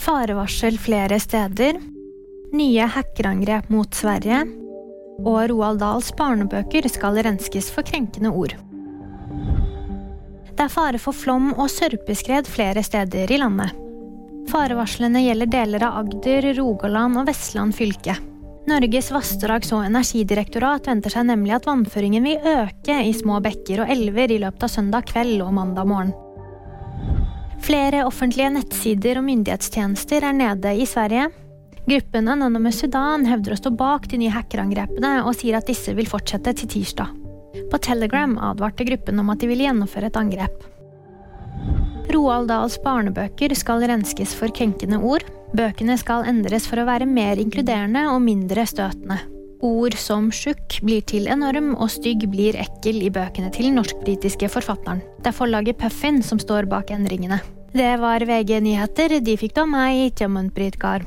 Farevarsel flere steder. Nye hackerangrep mot Sverige. Og Roald Dahls barnebøker skal renskes for krenkende ord. Det er fare for flom og sørpeskred flere steder i landet. Farevarslene gjelder deler av Agder, Rogaland og Vestland fylke. Norges vassdrags- og energidirektorat venter seg nemlig at vannføringen vil øke i små bekker og elver i løpet av søndag kveld og mandag morgen. Flere offentlige nettsider og myndighetstjenester er nede i Sverige. Gruppen Anonymous Sudan hevder å stå bak de nye hackerangrepene og sier at disse vil fortsette til tirsdag. På Telegram advarte gruppen om at de ville gjennomføre et angrep. Roald Dahls barnebøker skal renskes for krenkende ord. Bøkene skal endres for å være mer inkluderende og mindre støtende. Ord som tjukk blir til enorm og stygg blir ekkel i bøkene til norsk-britiske forfatteren. Det er forlaget Puffin som står bak endringene. Det var VG nyheter. De fikk da meg, Tjomund Britgar.